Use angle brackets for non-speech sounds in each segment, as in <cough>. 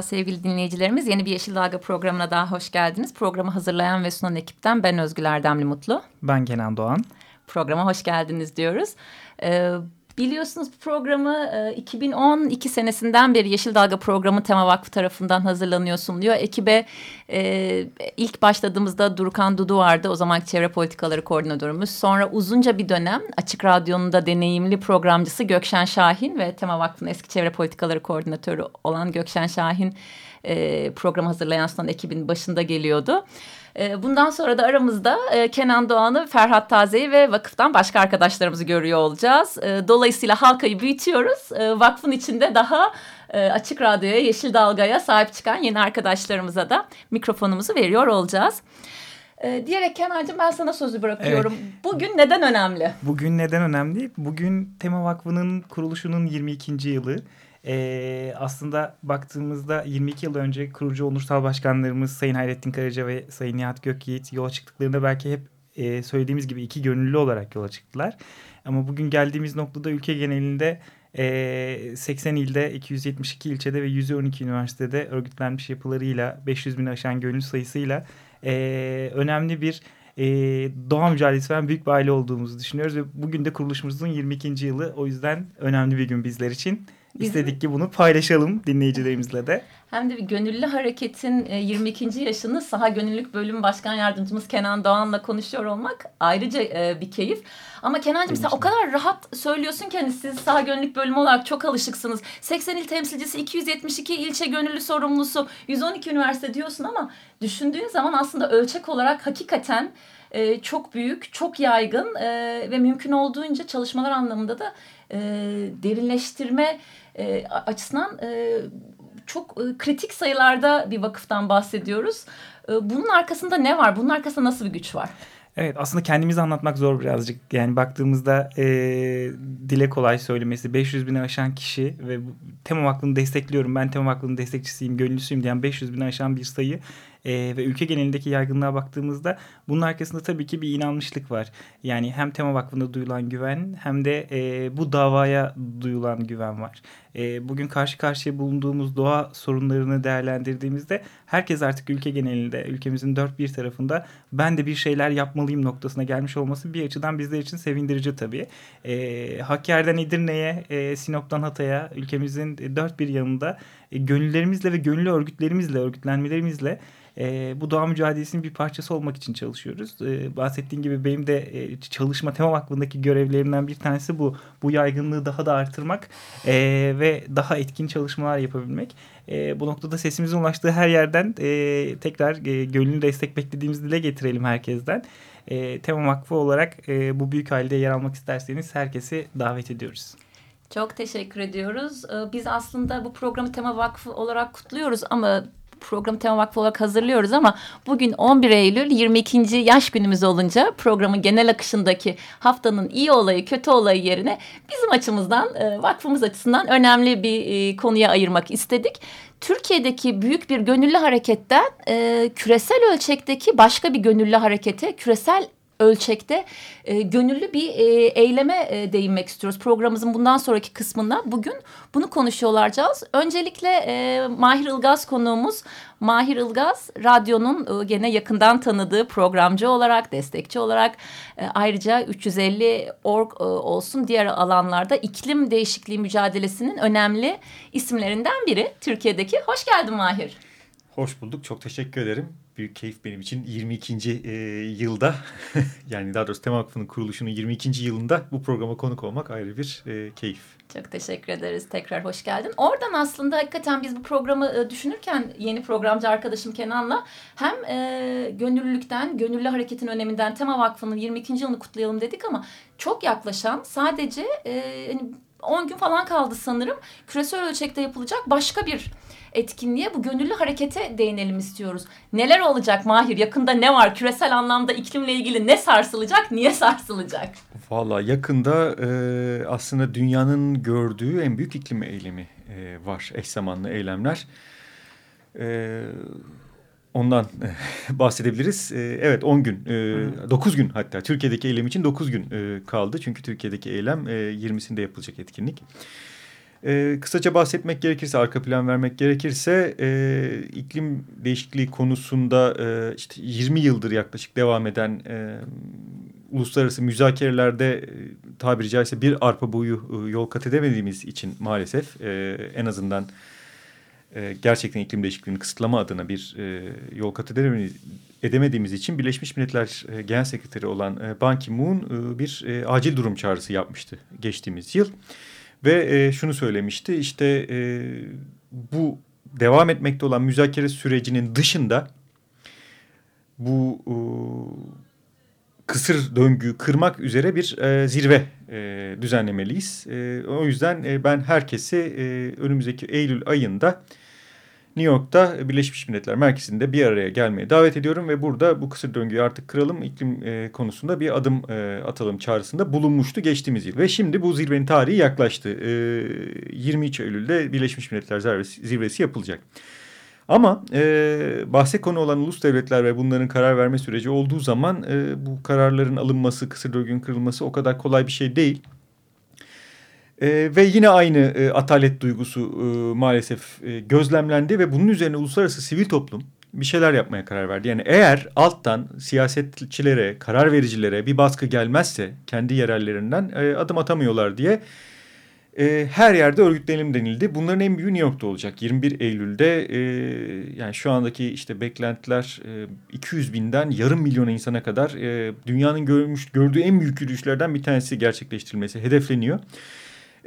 Merhaba sevgili dinleyicilerimiz. Yeni bir Yeşil Dalga programına daha hoş geldiniz. Programı hazırlayan ve sunan ekipten ben Özgül Erdemli Mutlu. Ben Kenan Doğan. Programa hoş geldiniz diyoruz. Ee, Biliyorsunuz programı 2012 e, senesinden beri Yeşil Dalga programı Tema Vakfı tarafından hazırlanıyor sunuluyor. Ekibe e, ilk başladığımızda Durukan Dudu vardı o zamanki çevre politikaları koordinatörümüz. Sonra uzunca bir dönem Açık Radyo'nun da deneyimli programcısı Gökşen Şahin ve Tema Vakfı'nın eski çevre politikaları koordinatörü olan Gökşen Şahin e, program hazırlayan son ekibin başında geliyordu. Ee, bundan sonra da aramızda e, Kenan Doğan'ı, Ferhat Taze'yi ve vakıftan başka arkadaşlarımızı görüyor olacağız. Ee, dolayısıyla halkayı büyütüyoruz. Ee, vakfın içinde daha e, Açık Radyo'ya, Yeşil Dalga'ya sahip çıkan yeni arkadaşlarımıza da mikrofonumuzu veriyor olacağız. diyerek Kenancığım ben sana sözü bırakıyorum. Evet. Bugün neden önemli? Bugün neden önemli? Bugün Tema Vakfı'nın kuruluşunun 22. yılı. E, aslında baktığımızda 22 yıl önce kurucu onursal başkanlarımız Sayın Hayrettin Karaca ve Sayın Nihat Gökyiğit yola çıktıklarında belki hep e, söylediğimiz gibi iki gönüllü olarak yola çıktılar. Ama bugün geldiğimiz noktada ülke genelinde e, 80 ilde 272 ilçede ve 112 üniversitede örgütlenmiş yapılarıyla 500 bin aşan gönüllü sayısıyla e, önemli bir e, doğa mücadelesi veren büyük bir aile olduğumuzu düşünüyoruz. Ve bugün de kuruluşumuzun 22. yılı o yüzden önemli bir gün bizler için. İstedik ki bunu paylaşalım dinleyicilerimizle de. Hem de bir gönüllü hareketin 22. E, yaşını Saha Gönüllülük Bölüm Başkan Yardımcımız Kenan Doğan'la konuşuyor olmak ayrıca e, bir keyif. Ama Kenancığım sen o kadar rahat söylüyorsun ki hani siz Saha Gönüllülük Bölümü olarak çok alışıksınız. 80 il temsilcisi, 272 ilçe gönüllü sorumlusu, 112 üniversite diyorsun ama düşündüğün zaman aslında ölçek olarak hakikaten e, çok büyük, çok yaygın ve mümkün olduğunca çalışmalar anlamında da derinleştirme e, açısından e, çok e, kritik sayılarda bir vakıftan bahsediyoruz. E, bunun arkasında ne var? Bunun arkasında nasıl bir güç var? Evet aslında kendimizi anlatmak zor birazcık. Yani baktığımızda e, dile kolay söylemesi 500 bini aşan kişi ve Tema Vakfı'nı destekliyorum ben Tema Vakfı'nın destekçisiyim, gönüllüsüyüm diyen 500 bini aşan bir sayı e, ve ülke genelindeki yaygınlığa baktığımızda bunun arkasında tabii ki bir inanmışlık var. Yani hem Tema Vakfı'na duyulan güven hem de e, bu davaya duyulan güven var. E, bugün karşı karşıya bulunduğumuz doğa sorunlarını değerlendirdiğimizde herkes artık ülke genelinde, ülkemizin dört bir tarafında ben de bir şeyler yapmalıyım noktasına gelmiş olması bir açıdan bizler için sevindirici tabii. E, Hakkari'den Edirne'ye, e, Sinop'tan Hatay'a ülkemizin dört bir yanında e, gönüllerimizle ve gönüllü örgütlerimizle, örgütlenmelerimizle e, bu doğa mücadelesinin bir parçası olmak için çalışıyoruz. E, bahsettiğim gibi benim de e, çalışma tema hakkındaki görevlerimden bir tanesi bu. Bu yaygınlığı daha da artırmak e, ve daha etkin çalışmalar yapabilmek. E, bu noktada sesimizin ulaştığı her yerden e, tekrar e, gönüllü destek beklediğimizi dile getirelim herkesten. E, Tema Vakfı olarak e, bu büyük ailede yer almak isterseniz herkesi davet ediyoruz. Çok teşekkür ediyoruz. Biz aslında bu programı Tema Vakfı olarak kutluyoruz ama programı Tema Vakfı olarak hazırlıyoruz ama bugün 11 Eylül 22. yaş günümüz olunca programın genel akışındaki haftanın iyi olayı kötü olayı yerine bizim açımızdan e, vakfımız açısından önemli bir e, konuya ayırmak istedik. Türkiye'deki büyük bir gönüllü hareketten e, küresel ölçekteki başka bir gönüllü harekete, küresel ölçekte e, gönüllü bir e, eyleme e, değinmek istiyoruz. Programımızın bundan sonraki kısmında bugün bunu konuşuyorlarcağız. Öncelikle e, Mahir Ilgaz konuğumuz. Mahir Ilgaz radyonun e, gene yakından tanıdığı programcı olarak, destekçi olarak e, ayrıca 350 org e, olsun diğer alanlarda iklim değişikliği mücadelesinin önemli isimlerinden biri Türkiye'deki. Hoş geldin Mahir. Hoş bulduk. Çok teşekkür ederim. Büyük keyif benim için 22. E, yılda <laughs> yani daha doğrusu Tema Vakfı'nın kuruluşunun 22. yılında bu programa konuk olmak ayrı bir e, keyif. Çok teşekkür ederiz. Tekrar hoş geldin. Oradan aslında hakikaten biz bu programı e, düşünürken yeni programcı arkadaşım Kenan'la hem e, gönüllülükten, gönüllü hareketin öneminden Tema Vakfı'nın 22. yılını kutlayalım dedik ama çok yaklaşan sadece e, hani 10 gün falan kaldı sanırım. Küresel ölçekte yapılacak başka bir etkinliğe bu gönüllü harekete değinelim istiyoruz. Neler olacak Mahir? Yakında ne var? Küresel anlamda iklimle ilgili ne sarsılacak? Niye sarsılacak? Valla yakında e, aslında dünyanın gördüğü en büyük iklim eylemi e, var. Eş zamanlı eylemler. E, ondan e, <laughs> bahsedebiliriz. E, evet 10 gün, e, 9 gün hatta Türkiye'deki eylem için 9 gün e, kaldı. Çünkü Türkiye'deki eylem e, 20'sinde yapılacak etkinlik. E, kısaca bahsetmek gerekirse, arka plan vermek gerekirse e, iklim değişikliği konusunda e, işte 20 yıldır yaklaşık devam eden e, uluslararası müzakerelerde e, tabiri caizse bir arpa boyu e, yol kat edemediğimiz için maalesef e, en azından e, gerçekten iklim değişikliğini kısıtlama adına bir e, yol kat edemediğimiz için Birleşmiş Milletler e, Genel Sekreteri olan e, Ban Ki-moon e, bir acil durum çağrısı yapmıştı geçtiğimiz yıl. Ve e, şunu söylemişti işte e, bu devam etmekte olan müzakere sürecinin dışında bu e, kısır döngüyü kırmak üzere bir e, zirve e, düzenlemeliyiz. E, o yüzden e, ben herkesi e, önümüzdeki Eylül ayında New York'ta Birleşmiş Milletler Merkezi'nde bir araya gelmeye davet ediyorum ve burada bu kısır döngüyü artık kıralım, iklim e, konusunda bir adım e, atalım çağrısında bulunmuştu geçtiğimiz yıl. Ve şimdi bu zirvenin tarihi yaklaştı. E, 23 Eylül'de Birleşmiş Milletler Zirvesi, zirvesi yapılacak. Ama e, bahse konu olan ulus devletler ve bunların karar verme süreci olduğu zaman e, bu kararların alınması, kısır döngünün kırılması o kadar kolay bir şey değil. E, ve yine aynı e, atalet duygusu e, maalesef e, gözlemlendi ve bunun üzerine uluslararası sivil toplum bir şeyler yapmaya karar verdi. Yani eğer alttan siyasetçilere, karar vericilere bir baskı gelmezse kendi yerellerinden e, adım atamıyorlar diye e, her yerde örgütlenelim denildi. Bunların en büyüğü New York'ta olacak. 21 Eylül'de e, yani şu andaki işte beklentiler e, 200 binden yarım milyon insana kadar e, dünyanın görmüş gördüğü en büyük yürüyüşlerden bir tanesi gerçekleştirilmesi hedefleniyor.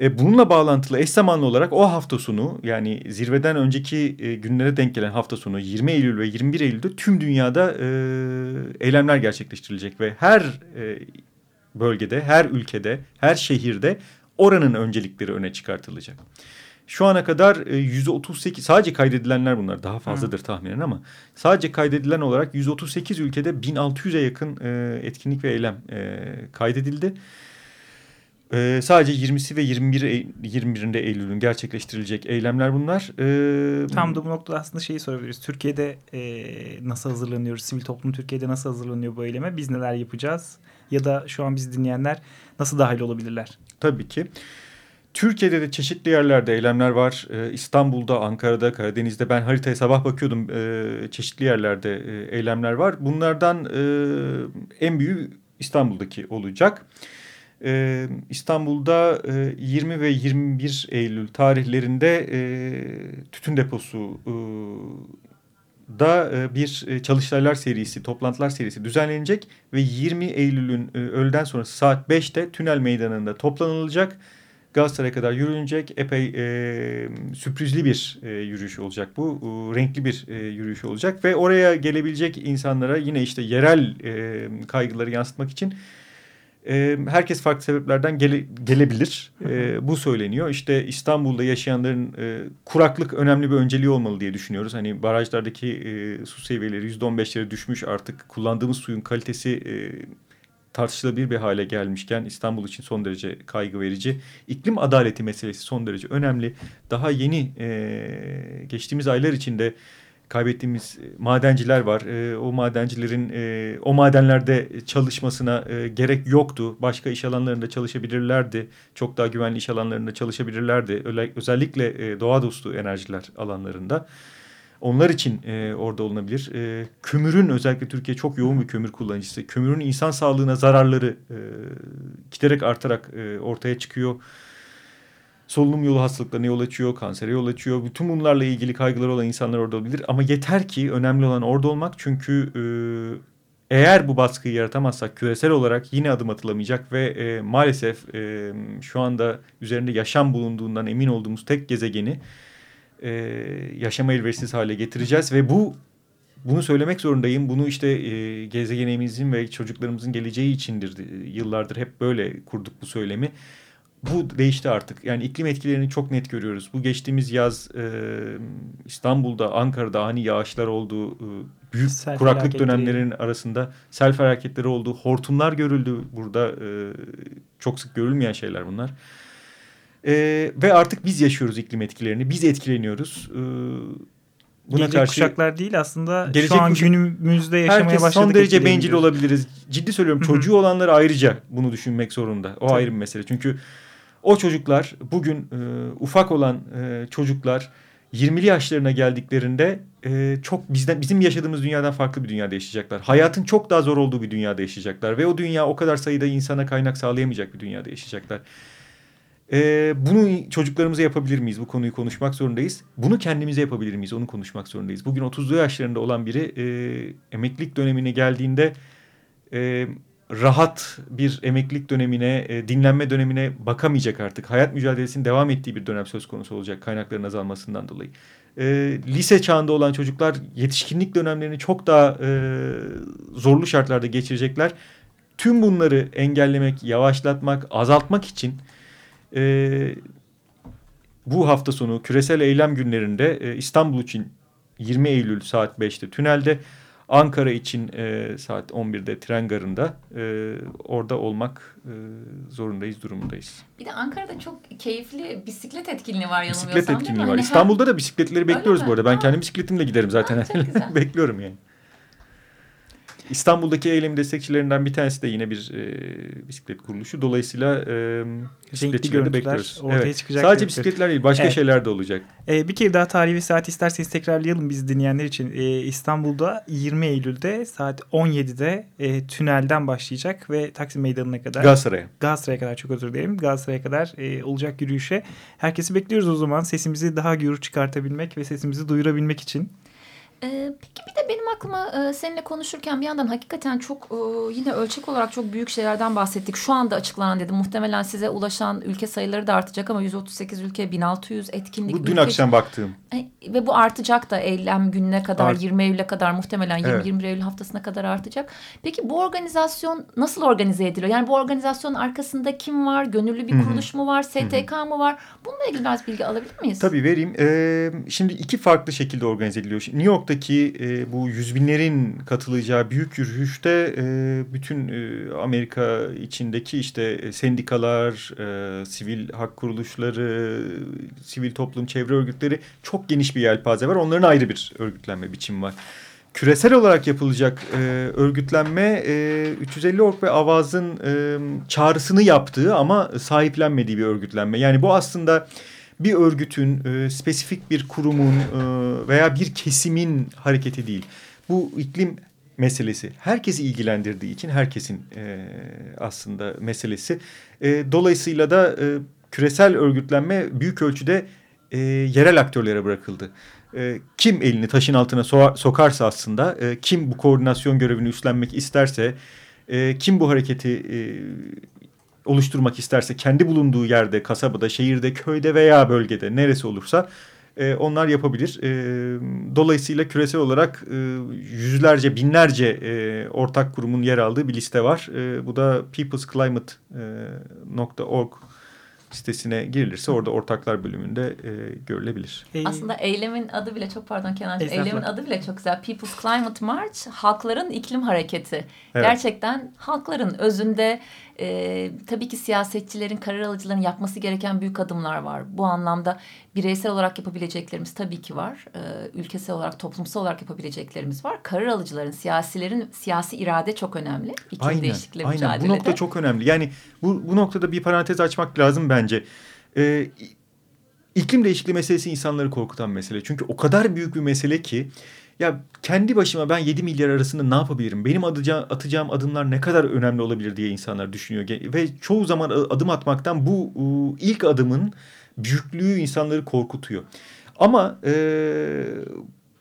E, bununla bağlantılı eş zamanlı olarak o hafta sonu yani zirveden önceki e, günlere denk gelen hafta sonu 20 Eylül ve 21 Eylül'de tüm dünyada e, eylemler gerçekleştirilecek ve her e, bölgede, her ülkede, her şehirde oranın öncelikleri öne çıkartılacak. Şu ana kadar e, 138 sadece kaydedilenler bunlar daha fazladır Hı. tahminen ama sadece kaydedilen olarak 138 ülkede 1600'e yakın e, etkinlik ve eylem e, kaydedildi. Ee, sadece 20'si ve 21 21'inde Eylül'ün gerçekleştirilecek eylemler bunlar. Ee, Tam da bu noktada aslında şeyi sorabiliriz. Türkiye'de e, nasıl hazırlanıyoruz? Sivil toplum Türkiye'de nasıl hazırlanıyor bu eyleme? Biz neler yapacağız? Ya da şu an bizi dinleyenler nasıl dahil olabilirler? Tabii ki. Türkiye'de de çeşitli yerlerde eylemler var. Ee, İstanbul'da, Ankara'da, Karadeniz'de ben haritaya sabah bakıyordum. Ee, çeşitli yerlerde e, eylemler var. Bunlardan e, en büyüğü İstanbul'daki olacak. Ee, İstanbul'da e, 20 ve 21 Eylül tarihlerinde e, tütün deposu e, da e, bir e, çalıştaylar serisi, toplantılar serisi düzenlenecek ve 20 Eylül'ün e, öğleden sonrası saat 5'te Tünel Meydanı'nda toplanılacak. Galatasaray'a kadar yürünecek epey e, sürprizli bir e, yürüyüş olacak bu. E, renkli bir e, yürüyüş olacak ve oraya gelebilecek insanlara yine işte yerel e, kaygıları yansıtmak için e, herkes farklı sebeplerden gele, gelebilir. E, bu söyleniyor. İşte İstanbul'da yaşayanların e, kuraklık önemli bir önceliği olmalı diye düşünüyoruz. Hani barajlardaki e, su seviyeleri yüzde on beşlere düşmüş artık kullandığımız suyun kalitesi e, tartışılabilir bir hale gelmişken İstanbul için son derece kaygı verici. İklim adaleti meselesi son derece önemli. Daha yeni e, geçtiğimiz aylar içinde kaybettiğimiz e, madenciler var. E, o madencilerin e, o madenlerde çalışmasına e, gerek yoktu. Başka iş alanlarında çalışabilirlerdi. Çok daha güvenli iş alanlarında çalışabilirlerdi. Öyle, özellikle e, doğa dostu enerjiler alanlarında. Onlar için e, orada olunabilir. E, kömürün özellikle Türkiye çok yoğun bir kömür kullanıcısı. Kömürün insan sağlığına zararları e, giderek artarak e, ortaya çıkıyor. Solunum yolu hastalıklarına yol açıyor, kansere yol açıyor. Bütün bunlarla ilgili kaygıları olan insanlar orada olabilir. Ama yeter ki önemli olan orada olmak. Çünkü e, eğer bu baskıyı yaratamazsak küresel olarak yine adım atılamayacak ve e, maalesef e, şu anda üzerinde yaşam bulunduğundan emin olduğumuz tek gezegeni e, yaşama elverişsiz hale getireceğiz ve bu bunu söylemek zorundayım. Bunu işte e, gezegenimizin ve çocuklarımızın geleceği içindir. Yıllardır hep böyle kurduk bu söylemi. Bu değişti artık. Yani iklim etkilerini çok net görüyoruz. Bu geçtiğimiz yaz e, İstanbul'da, Ankara'da hani yağışlar oldu. E, büyük sel kuraklık dönemlerinin arasında sel felaketleri oldu. Hortumlar görüldü burada. E, çok sık görülmeyen şeyler bunlar. E, ve artık biz yaşıyoruz iklim etkilerini. Biz etkileniyoruz. E, Buna gelecek karşı, kuşaklar değil aslında gelecek şu an kuşak, günümüzde yaşamaya herkes başladık. son derece bencil olabiliriz. Ciddi söylüyorum çocuğu olanlar ayrıca bunu düşünmek zorunda. O Tabii. ayrı bir mesele. Çünkü o çocuklar bugün e, ufak olan e, çocuklar 20'li yaşlarına geldiklerinde e, çok bizden bizim yaşadığımız dünyadan farklı bir dünyada yaşayacaklar. Hayatın çok daha zor olduğu bir dünyada yaşayacaklar ve o dünya o kadar sayıda insana kaynak sağlayamayacak bir dünyada yaşayacaklar. E, bunu çocuklarımıza yapabilir miyiz? Bu konuyu konuşmak zorundayız. Bunu kendimize yapabilir miyiz? Onu konuşmak zorundayız. Bugün 30'lu yaşlarında olan biri e, emeklilik dönemine geldiğinde e, rahat bir emeklilik dönemine, e, dinlenme dönemine bakamayacak artık. Hayat mücadelesinin devam ettiği bir dönem söz konusu olacak kaynakların azalmasından dolayı. E, lise çağında olan çocuklar yetişkinlik dönemlerini çok daha e, zorlu şartlarda geçirecekler. Tüm bunları engellemek, yavaşlatmak, azaltmak için e, bu hafta sonu küresel eylem günlerinde e, İstanbul için 20 Eylül saat 5'te tünelde Ankara için e, saat 11'de tren garında e, orada olmak e, zorundayız, durumundayız. Bir de Ankara'da çok keyifli bisiklet etkinliği var yanılmıyorsam Bisiklet etkinliği var. Hani İstanbul'da da bisikletleri bekliyoruz bu arada. Ben ha. kendi bisikletimle giderim zaten. Ha, <laughs> Bekliyorum yani. İstanbul'daki eylemin destekçilerinden bir tanesi de yine bir e, bisiklet kuruluşu. Dolayısıyla e, bisikletçileri de bekliyoruz. Ortaya evet. çıkacak Sadece bisikletler değil başka evet. şeyler de olacak. E, bir kere daha tarihi saat isterseniz tekrarlayalım biz dinleyenler için. E, İstanbul'da 20 Eylül'de saat 17'de e, tünelden başlayacak ve Taksim Meydanı'na kadar. Galatasaray'a. Galatasaray'a kadar çok özür dilerim. Galatasaray'a kadar e, olacak yürüyüşe. Herkesi bekliyoruz o zaman sesimizi daha gür çıkartabilmek ve sesimizi duyurabilmek için. Ee, peki bir de benim aklıma e, seninle konuşurken bir yandan hakikaten çok e, yine ölçek olarak çok büyük şeylerden bahsettik. Şu anda açıklanan dedim. Muhtemelen size ulaşan ülke sayıları da artacak ama 138 ülke 1600 etkinlik. Bu dün ülke, akşam baktığım. E, ve bu artacak da eylem gününe kadar Art. 20 Eylül'e kadar muhtemelen 20, evet. 20 Eylül haftasına kadar artacak. Peki bu organizasyon nasıl organize ediliyor? Yani bu organizasyonun arkasında kim var? Gönüllü bir kuruluş mu var? STK mı var? Bununla ilgili biraz bilgi alabilir miyiz? Tabii vereyim. Ee, şimdi iki farklı şekilde organize ediliyor. New York'ta Amerika'daki e, bu yüz binlerin katılacağı büyük yürüyüşte e, bütün e, Amerika içindeki işte e, sendikalar, e, sivil hak kuruluşları, sivil toplum çevre örgütleri çok geniş bir yelpaze var. Onların ayrı bir örgütlenme biçimi var. Küresel olarak yapılacak e, örgütlenme e, 350 Ork ve Avaz'ın e, çağrısını yaptığı ama sahiplenmediği bir örgütlenme. Yani bu aslında bir örgütün, e, spesifik bir kurumun e, veya bir kesimin hareketi değil. Bu iklim meselesi herkesi ilgilendirdiği için herkesin e, aslında meselesi. E, dolayısıyla da e, küresel örgütlenme büyük ölçüde e, yerel aktörlere bırakıldı. E, kim elini taşın altına so sokarsa aslında, e, kim bu koordinasyon görevini üstlenmek isterse, e, kim bu hareketi e, oluşturmak isterse kendi bulunduğu yerde, kasabada, şehirde, köyde veya bölgede neresi olursa e, onlar yapabilir. E, dolayısıyla küresel olarak e, yüzlerce, binlerce e, ortak kurumun yer aldığı bir liste var. E, bu da peoplesclimate.org sitesine girilirse orada ortaklar bölümünde e, görülebilir. Aslında eylemin adı bile çok pardon Kenan. Eylemin adı bile çok güzel. People's Climate March halkların iklim hareketi. Evet. Gerçekten halkların özünde e, tabii ki siyasetçilerin, karar alıcıların yapması gereken büyük adımlar var. Bu anlamda bireysel olarak yapabileceklerimiz tabii ki var. E, ülkesel olarak, toplumsal olarak yapabileceklerimiz var. Karar alıcıların, siyasilerin siyasi irade çok önemli. İklim aynen, değişikliği aynen. mücadelede. Bu nokta çok önemli. Yani bu, bu noktada bir parantez açmak lazım bence. E, iklim değişikliği meselesi insanları korkutan mesele. Çünkü o kadar büyük bir mesele ki ya kendi başıma ben 7 milyar arasında ne yapabilirim? Benim atacağım, atacağım adımlar ne kadar önemli olabilir diye insanlar düşünüyor. Ve çoğu zaman adım atmaktan bu ilk adımın büyüklüğü insanları korkutuyor. Ama e,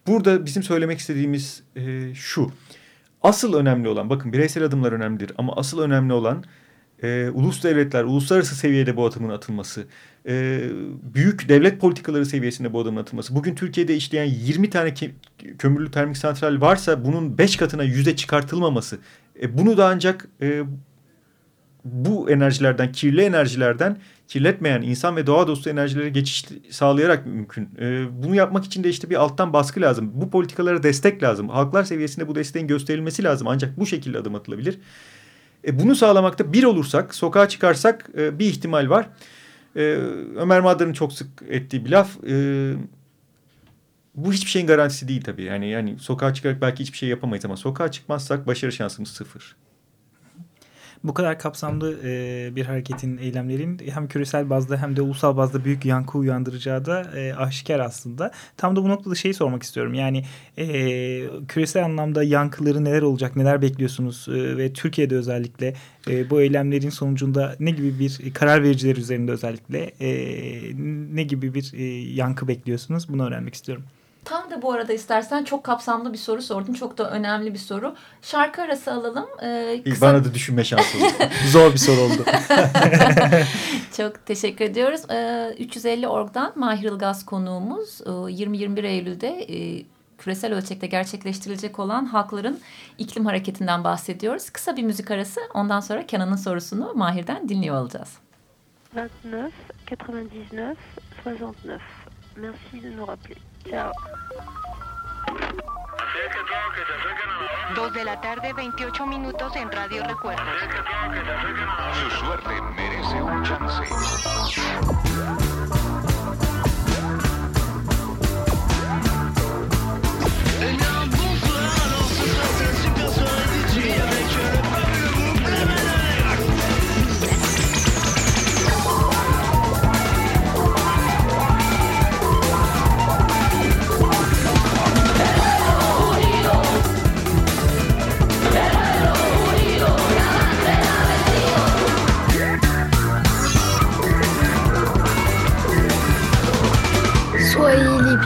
burada bizim söylemek istediğimiz e, şu. Asıl önemli olan bakın bireysel adımlar önemlidir ama asıl önemli olan e, ulus devletler, uluslararası seviyede bu adımın atılması, e, büyük devlet politikaları seviyesinde bu adımın atılması. Bugün Türkiye'de işleyen 20 tane kömürlü termik santral varsa bunun 5 katına yüze çıkartılmaması. E, bunu da ancak e, bu enerjilerden, kirli enerjilerden kirletmeyen insan ve doğa dostu enerjilere geçiş sağlayarak mümkün. E, bunu yapmak için de işte bir alttan baskı lazım. Bu politikalara destek lazım. Halklar seviyesinde bu desteğin gösterilmesi lazım. Ancak bu şekilde adım atılabilir. E, bunu sağlamakta bir olursak, sokağa çıkarsak e, bir ihtimal var. E, Ömer Madra'nın çok sık ettiği bir laf. E, bu hiçbir şeyin garantisi değil tabii. Yani yani sokağa çıkarak belki hiçbir şey yapamayız ama sokağa çıkmazsak başarı şansımız sıfır bu kadar kapsamlı e, bir hareketin, eylemlerin hem küresel bazda hem de ulusal bazda büyük yankı uyandıracağı da e, aşikar aslında. Tam da bu noktada şeyi sormak istiyorum. Yani e, küresel anlamda yankıları neler olacak, neler bekliyorsunuz e, ve Türkiye'de özellikle e, bu eylemlerin sonucunda ne gibi bir karar vericiler üzerinde özellikle e, ne gibi bir e, yankı bekliyorsunuz? Bunu öğrenmek istiyorum. Tam da bu arada istersen çok kapsamlı bir soru sordun. Çok da önemli bir soru. Şarkı arası alalım. Ee, kısa... Bana da düşünme şansı oldu. <laughs> Zor bir soru oldu. <laughs> çok teşekkür ediyoruz. Ee, 350 Org'dan Mahir Ilgaz konuğumuz. Ee, 20-21 Eylül'de e, küresel ölçekte gerçekleştirilecek olan halkların iklim hareketinden bahsediyoruz. Kısa bir müzik arası. Ondan sonra Kenan'ın sorusunu Mahir'den dinliyor olacağız. 29, 99, 69. Merci de nous rappeler. Chao. Dos de la tarde, 28 minutos en Radio Recuerdos. Su suerte merece un chance.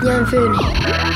Bienvenue.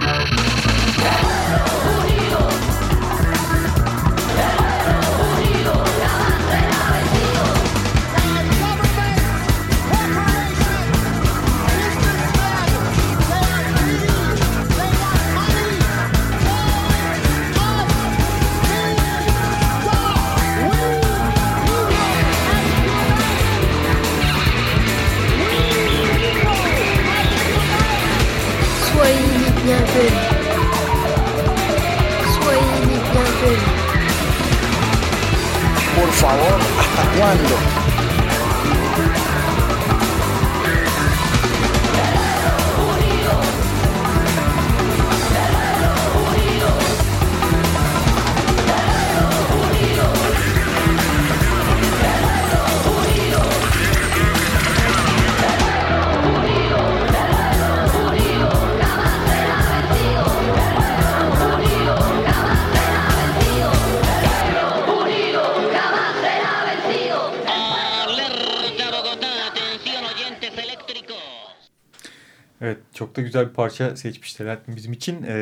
Çok da güzel bir parça seçmişler bizim için. E,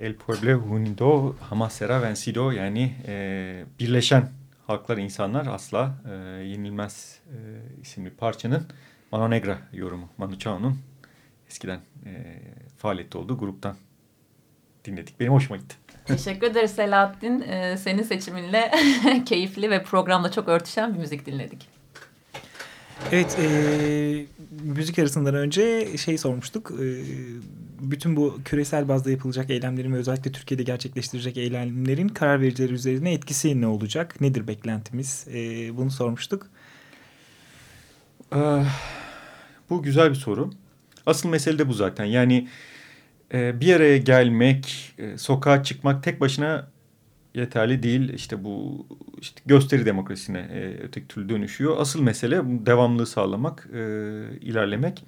El Pueblo Unido Jamás Será Vencido yani e, birleşen halklar, insanlar asla e, yenilmez e, isimli parçanın Mano Negra yorumu. Manu Chao'nun eskiden e, faaliyette olduğu gruptan dinledik. Benim hoşuma gitti. Teşekkür ederiz Selahattin. Ee, senin seçiminle <laughs> keyifli ve programla çok örtüşen bir müzik dinledik. Evet, e, müzik arasından önce şey sormuştuk. E, bütün bu küresel bazda yapılacak eylemlerin ve özellikle Türkiye'de gerçekleştirecek eylemlerin karar vericileri üzerine etkisi ne olacak? Nedir beklentimiz? E, bunu sormuştuk. Ee, bu güzel bir soru. Asıl mesele de bu zaten. Yani e, bir araya gelmek, e, sokağa çıkmak tek başına yeterli değil. İşte bu işte gösteri demokrasisine e, öteki türlü dönüşüyor. Asıl mesele devamlılığı sağlamak, e, ilerlemek.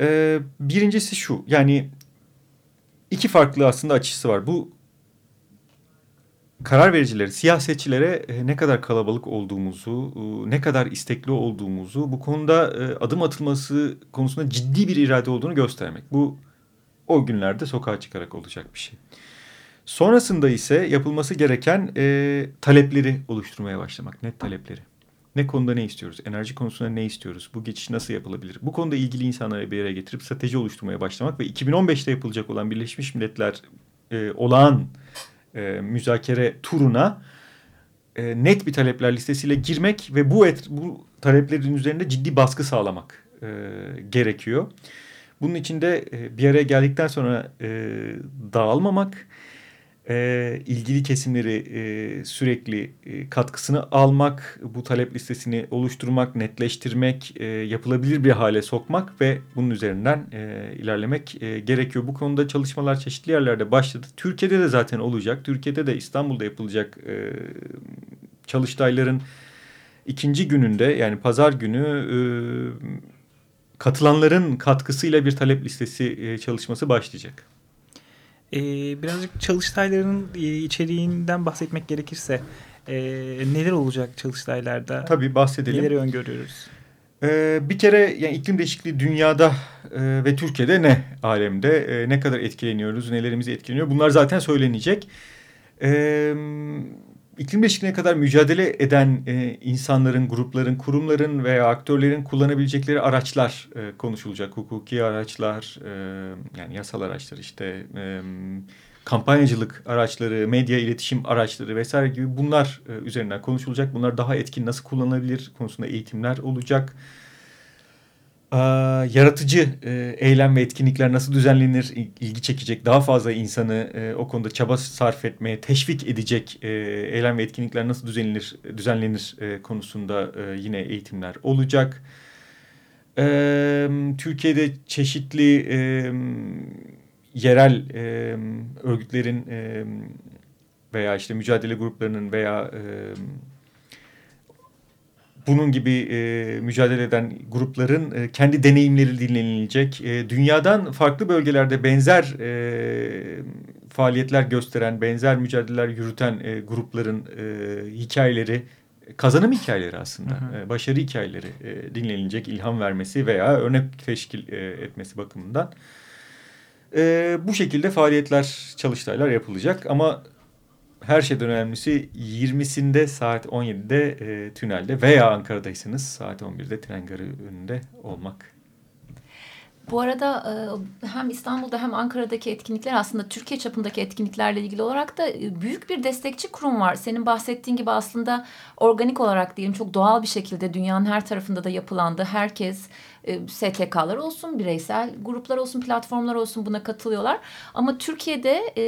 E, birincisi şu yani iki farklı aslında açısı var. Bu karar vericilere, siyasetçilere e, ne kadar kalabalık olduğumuzu, e, ne kadar istekli olduğumuzu, bu konuda e, adım atılması konusunda ciddi bir irade olduğunu göstermek. Bu o günlerde sokağa çıkarak olacak bir şey. Sonrasında ise yapılması gereken e, talepleri oluşturmaya başlamak, net talepleri. Ne konuda ne istiyoruz? Enerji konusunda ne istiyoruz? Bu geçiş nasıl yapılabilir? Bu konuda ilgili insanları bir yere getirip strateji oluşturmaya başlamak ve 2015'te yapılacak olan Birleşmiş Milletler e, olağan e, müzakere turuna e, net bir talepler listesiyle girmek ve bu et, bu taleplerin üzerinde ciddi baskı sağlamak e, gerekiyor. Bunun için de e, bir araya geldikten sonra e, dağılmamak, e, ilgili kesimleri e, sürekli e, katkısını almak, bu talep listesini oluşturmak, netleştirmek, e, yapılabilir bir hale sokmak ve bunun üzerinden e, ilerlemek e, gerekiyor. Bu konuda çalışmalar çeşitli yerlerde başladı. Türkiye'de de zaten olacak. Türkiye'de de İstanbul'da yapılacak e, çalıştayların ikinci gününde yani pazar günü e, katılanların katkısıyla bir talep listesi e, çalışması başlayacak. Ee, birazcık çalıştayların e, içeriğinden bahsetmek gerekirse e, neler olacak çalıştaylarda? Tabii bahsedelim. Neleri öngörüyoruz? Ee, bir kere yani iklim değişikliği dünyada e, ve Türkiye'de ne alemde e, ne kadar etkileniyoruz, nelerimizi etkileniyor bunlar zaten söylenecek. Ee, iklim değişikliğine kadar mücadele eden e, insanların, grupların, kurumların veya aktörlerin kullanabilecekleri araçlar e, konuşulacak. Hukuki araçlar, e, yani yasal araçlar işte, e, kampanyacılık araçları, medya iletişim araçları vesaire gibi bunlar e, üzerinden konuşulacak. Bunlar daha etkin nasıl kullanılabilir konusunda eğitimler olacak yaratıcı e, eylem ve etkinlikler nasıl düzenlenir, ilgi çekecek, daha fazla insanı e, o konuda çaba sarf etmeye teşvik edecek e, eylem ve etkinlikler nasıl düzenlenir, düzenlenir konusunda yine eğitimler olacak. Türkiye'de çeşitli yerel örgütlerin veya işte mücadele gruplarının veya bunun gibi e, mücadele eden grupların e, kendi deneyimleri dinlenilecek. E, dünyadan farklı bölgelerde benzer e, faaliyetler gösteren, benzer mücadeleler yürüten e, grupların e, hikayeleri, kazanım hikayeleri aslında, hı hı. E, başarı hikayeleri e, dinlenilecek, ilham vermesi veya örnek teşkil e, etmesi bakımından. E, bu şekilde faaliyetler, çalıştaylar yapılacak ama her şeyden önemlisi 20'sinde saat 17'de e, tünelde veya Ankara'daysanız saat 11'de tren garı önünde olmak. Bu arada e, hem İstanbul'da hem Ankara'daki etkinlikler aslında Türkiye çapındaki etkinliklerle ilgili olarak da e, büyük bir destekçi kurum var. Senin bahsettiğin gibi aslında organik olarak diyelim çok doğal bir şekilde dünyanın her tarafında da yapılandı. Herkes e, STK'lar olsun, bireysel gruplar olsun, platformlar olsun buna katılıyorlar. Ama Türkiye'de e,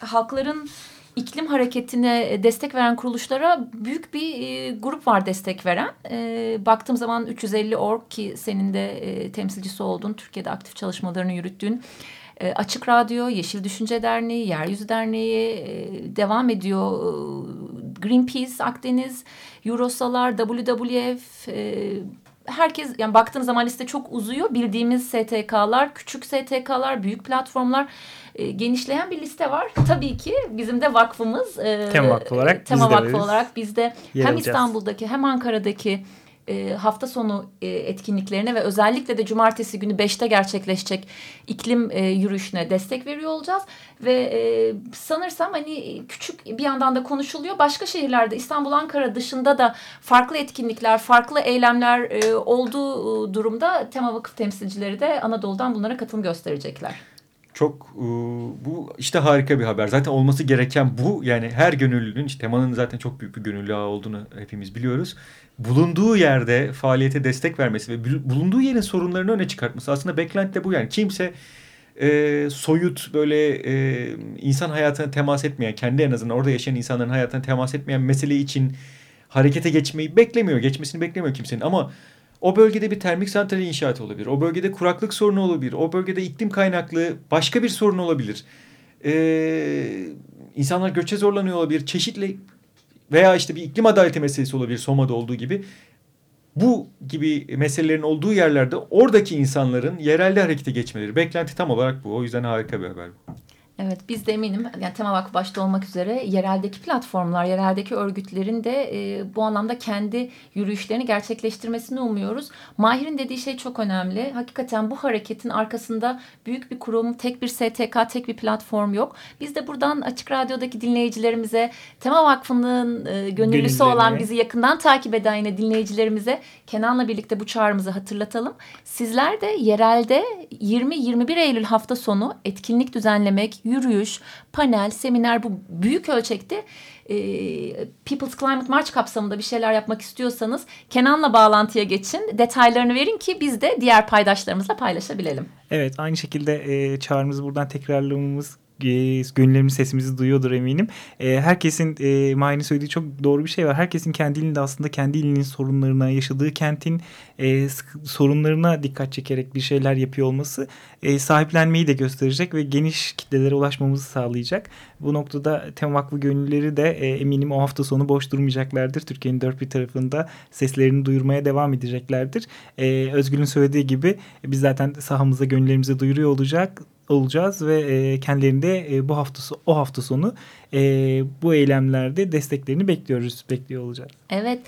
halkların iklim hareketine e, destek veren kuruluşlara büyük bir e, grup var destek veren. E, baktığım zaman 350 org ki senin de temsilcisi olduğun, Türkiye'de aktif çalışmalarını yürüttüğün Açık Radyo, Yeşil Düşünce Derneği, Yeryüzü Derneği devam ediyor. Greenpeace, Akdeniz, Eurosalar, WWF, herkes yani baktığım zaman liste çok uzuyor. Bildiğimiz STK'lar, küçük STK'lar, büyük platformlar e, genişleyen bir liste var. Tabii ki bizim de vakfımız e, Tema Vakfı olarak Tema Vakfı olarak biz de hem. İstanbul'daki hem Ankara'daki e, hafta sonu e, etkinliklerine ve özellikle de cumartesi günü 5'te gerçekleşecek iklim e, yürüyüşüne destek veriyor olacağız. Ve e, sanırsam hani küçük bir yandan da konuşuluyor. Başka şehirlerde İstanbul, Ankara dışında da farklı etkinlikler, farklı eylemler e, olduğu durumda Tema Vakıf temsilcileri de Anadolu'dan bunlara katılım gösterecekler. Çok e, bu işte harika bir haber. Zaten olması gereken bu. Yani her gönüllünün işte temanın zaten çok büyük bir gönüllü ağı olduğunu hepimiz biliyoruz. Bulunduğu yerde faaliyete destek vermesi ve bulunduğu yerin sorunlarını öne çıkartması aslında beklenti de bu yani. Kimse e, soyut böyle e, insan hayatına temas etmeyen, kendi en azından orada yaşayan insanların hayatına temas etmeyen mesele için harekete geçmeyi beklemiyor. Geçmesini beklemiyor kimsenin ama o bölgede bir termik santral inşaatı olabilir. O bölgede kuraklık sorunu olabilir. O bölgede iklim kaynaklı başka bir sorun olabilir. Ee, insanlar göçe zorlanıyor olabilir. Çeşitli veya işte bir iklim adaleti meselesi olabilir Soma'da olduğu gibi. Bu gibi meselelerin olduğu yerlerde oradaki insanların yerelde harekete geçmeleri. Beklenti tam olarak bu. O yüzden harika bir haber bu. Evet biz de eminim yani Tema Vakfı başta olmak üzere yereldeki platformlar, yereldeki örgütlerin de e, bu anlamda kendi yürüyüşlerini gerçekleştirmesini umuyoruz. Mahir'in dediği şey çok önemli. Hakikaten bu hareketin arkasında büyük bir kurum, tek bir STK, tek bir platform yok. Biz de buradan Açık Radyo'daki dinleyicilerimize, Tema Vakfı'nın e, gönüllüsü olan bizi yakından takip eden yine dinleyicilerimize Kenan'la birlikte bu çağrımızı hatırlatalım. Sizler de yerelde 20-21 Eylül hafta sonu etkinlik düzenlemek, yürüyüş, panel, seminer bu büyük ölçekte e, People's Climate March kapsamında bir şeyler yapmak istiyorsanız Kenan'la bağlantıya geçin. Detaylarını verin ki biz de diğer paydaşlarımızla paylaşabilelim. Evet aynı şekilde e, çağrımızı buradan tekrarlamamız e, gönüllerimiz sesimizi duyuyordur eminim. E, herkesin e, Mahir'in söylediği çok doğru bir şey var. Herkesin kendi ilinde aslında kendi ilinin sorunlarına, yaşadığı kentin e, sorunlarına dikkat çekerek bir şeyler yapıyor olması e, sahiplenmeyi de gösterecek ve geniş kitlelere ulaşmamızı sağlayacak. Bu noktada Tema Vakfı gönülleri de e, eminim o hafta sonu boş durmayacaklardır. Türkiye'nin dört bir tarafında seslerini duyurmaya devam edeceklerdir. E, Özgür'ün söylediği gibi biz zaten sahamızda gönüllerimize duyuruyor olacak olacağız ve e, kendilerinde e, bu hafta o hafta sonu e, bu eylemlerde desteklerini bekliyoruz, bekliyor olacağız. Evet.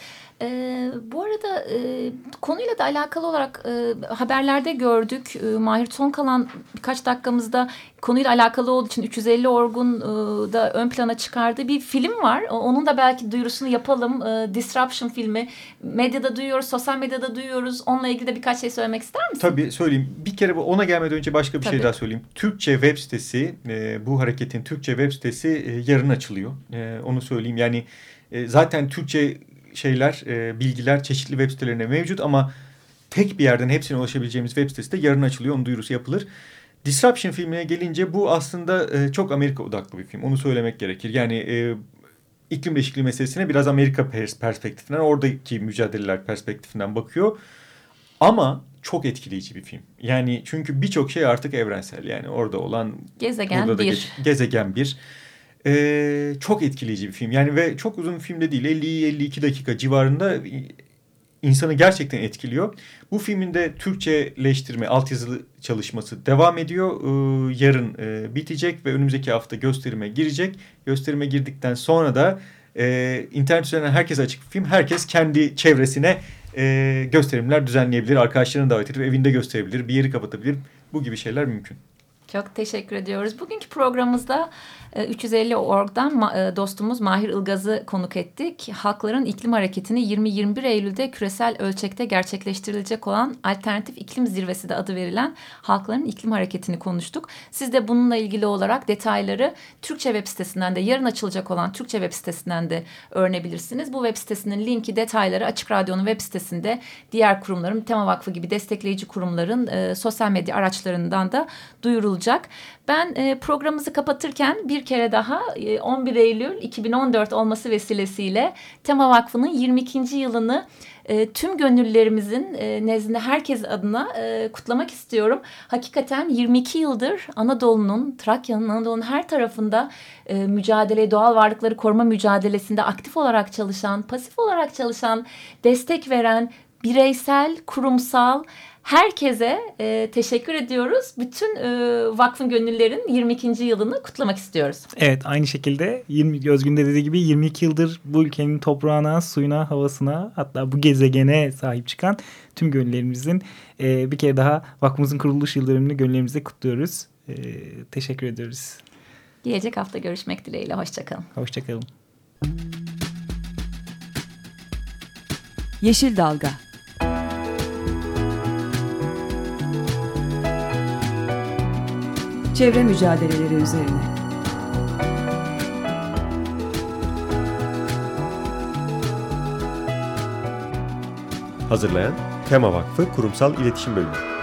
E, bu arada e, konuyla da alakalı olarak e, haberlerde gördük. E, Mahir son kalan birkaç dakikamızda konuyla alakalı olduğu için 350 Orgun e, da ön plana çıkardığı bir film var. Onun da belki duyurusunu yapalım. E, Disruption filmi. Medyada duyuyoruz, sosyal medyada duyuyoruz. Onunla ilgili de birkaç şey söylemek ister misin? Tabii söyleyeyim. Bir kere ona gelmeden önce başka bir şey Tabii. şey daha söyleyeyim. Türkçe web sitesi, e, bu hareketin Türkçe web sitesi e, yarın açılıyor. E, onu söyleyeyim. Yani e, zaten Türkçe şeyler, e, bilgiler çeşitli web sitelerinde mevcut ama tek bir yerden hepsine ulaşabileceğimiz web sitesi de yarın açılıyor. Onun duyurusu yapılır. Disruption filmine gelince bu aslında e, çok Amerika odaklı bir film. Onu söylemek gerekir. Yani e, iklim değişikliği meselesine biraz Amerika perspektifinden, oradaki mücadeleler perspektifinden bakıyor. Ama çok etkileyici bir film. Yani çünkü birçok şey artık evrensel. Yani orada olan... Gezegen bir. Gezegen bir. Ee, çok etkileyici bir film. Yani ve çok uzun bir film de değil. 50-52 dakika civarında insanı gerçekten etkiliyor. Bu filmin de Türkçeleştirme, altyazılı çalışması devam ediyor. Ee, yarın e, bitecek ve önümüzdeki hafta gösterime girecek. Gösterime girdikten sonra da e, internet üzerinden herkes açık bir film. Herkes kendi çevresine e, gösterimler düzenleyebilir. Arkadaşlarını davet edip evinde gösterebilir. Bir yeri kapatabilir. Bu gibi şeyler mümkün. Çok teşekkür ediyoruz. Bugünkü programımızda 350.org'dan e, dostumuz Mahir Ilgaz'ı konuk ettik. Halkların iklim hareketini 20-21 Eylül'de küresel ölçekte gerçekleştirilecek olan Alternatif İklim Zirvesi de adı verilen Halkların iklim hareketini konuştuk. Siz de bununla ilgili olarak detayları Türkçe web sitesinden de yarın açılacak olan Türkçe web sitesinden de öğrenebilirsiniz. Bu web sitesinin linki detayları Açık Radyo'nun web sitesinde diğer kurumların Tema Vakfı gibi destekleyici kurumların e, sosyal medya araçlarından da duyurulacak. Ben e, programımızı kapatırken bir kere daha e, 11 Eylül 2014 olması vesilesiyle Tema Vakfı'nın 22. yılını e, tüm gönüllülerimizin e, nezdinde herkes adına e, kutlamak istiyorum. Hakikaten 22 yıldır Anadolu'nun, Trakya'nın, Anadolu'nun her tarafında e, mücadele, doğal varlıkları koruma mücadelesinde aktif olarak çalışan, pasif olarak çalışan, destek veren, bireysel, kurumsal herkese e, teşekkür ediyoruz. Bütün e, vakfın gönüllerin 22. yılını kutlamak istiyoruz. Evet aynı şekilde 20, Özgün de dediği gibi 22 yıldır bu ülkenin toprağına, suyuna, havasına hatta bu gezegene sahip çıkan tüm gönüllerimizin e, bir kere daha vakfımızın kuruluş yıllarını gönüllerimizle kutluyoruz. E, teşekkür ediyoruz. Gelecek hafta görüşmek dileğiyle. Hoşçakalın. Hoşçakalın. Yeşil Dalga Çevre mücadeleleri üzerine. Hazırlayan Tema Vakfı Kurumsal İletişim Bölümü.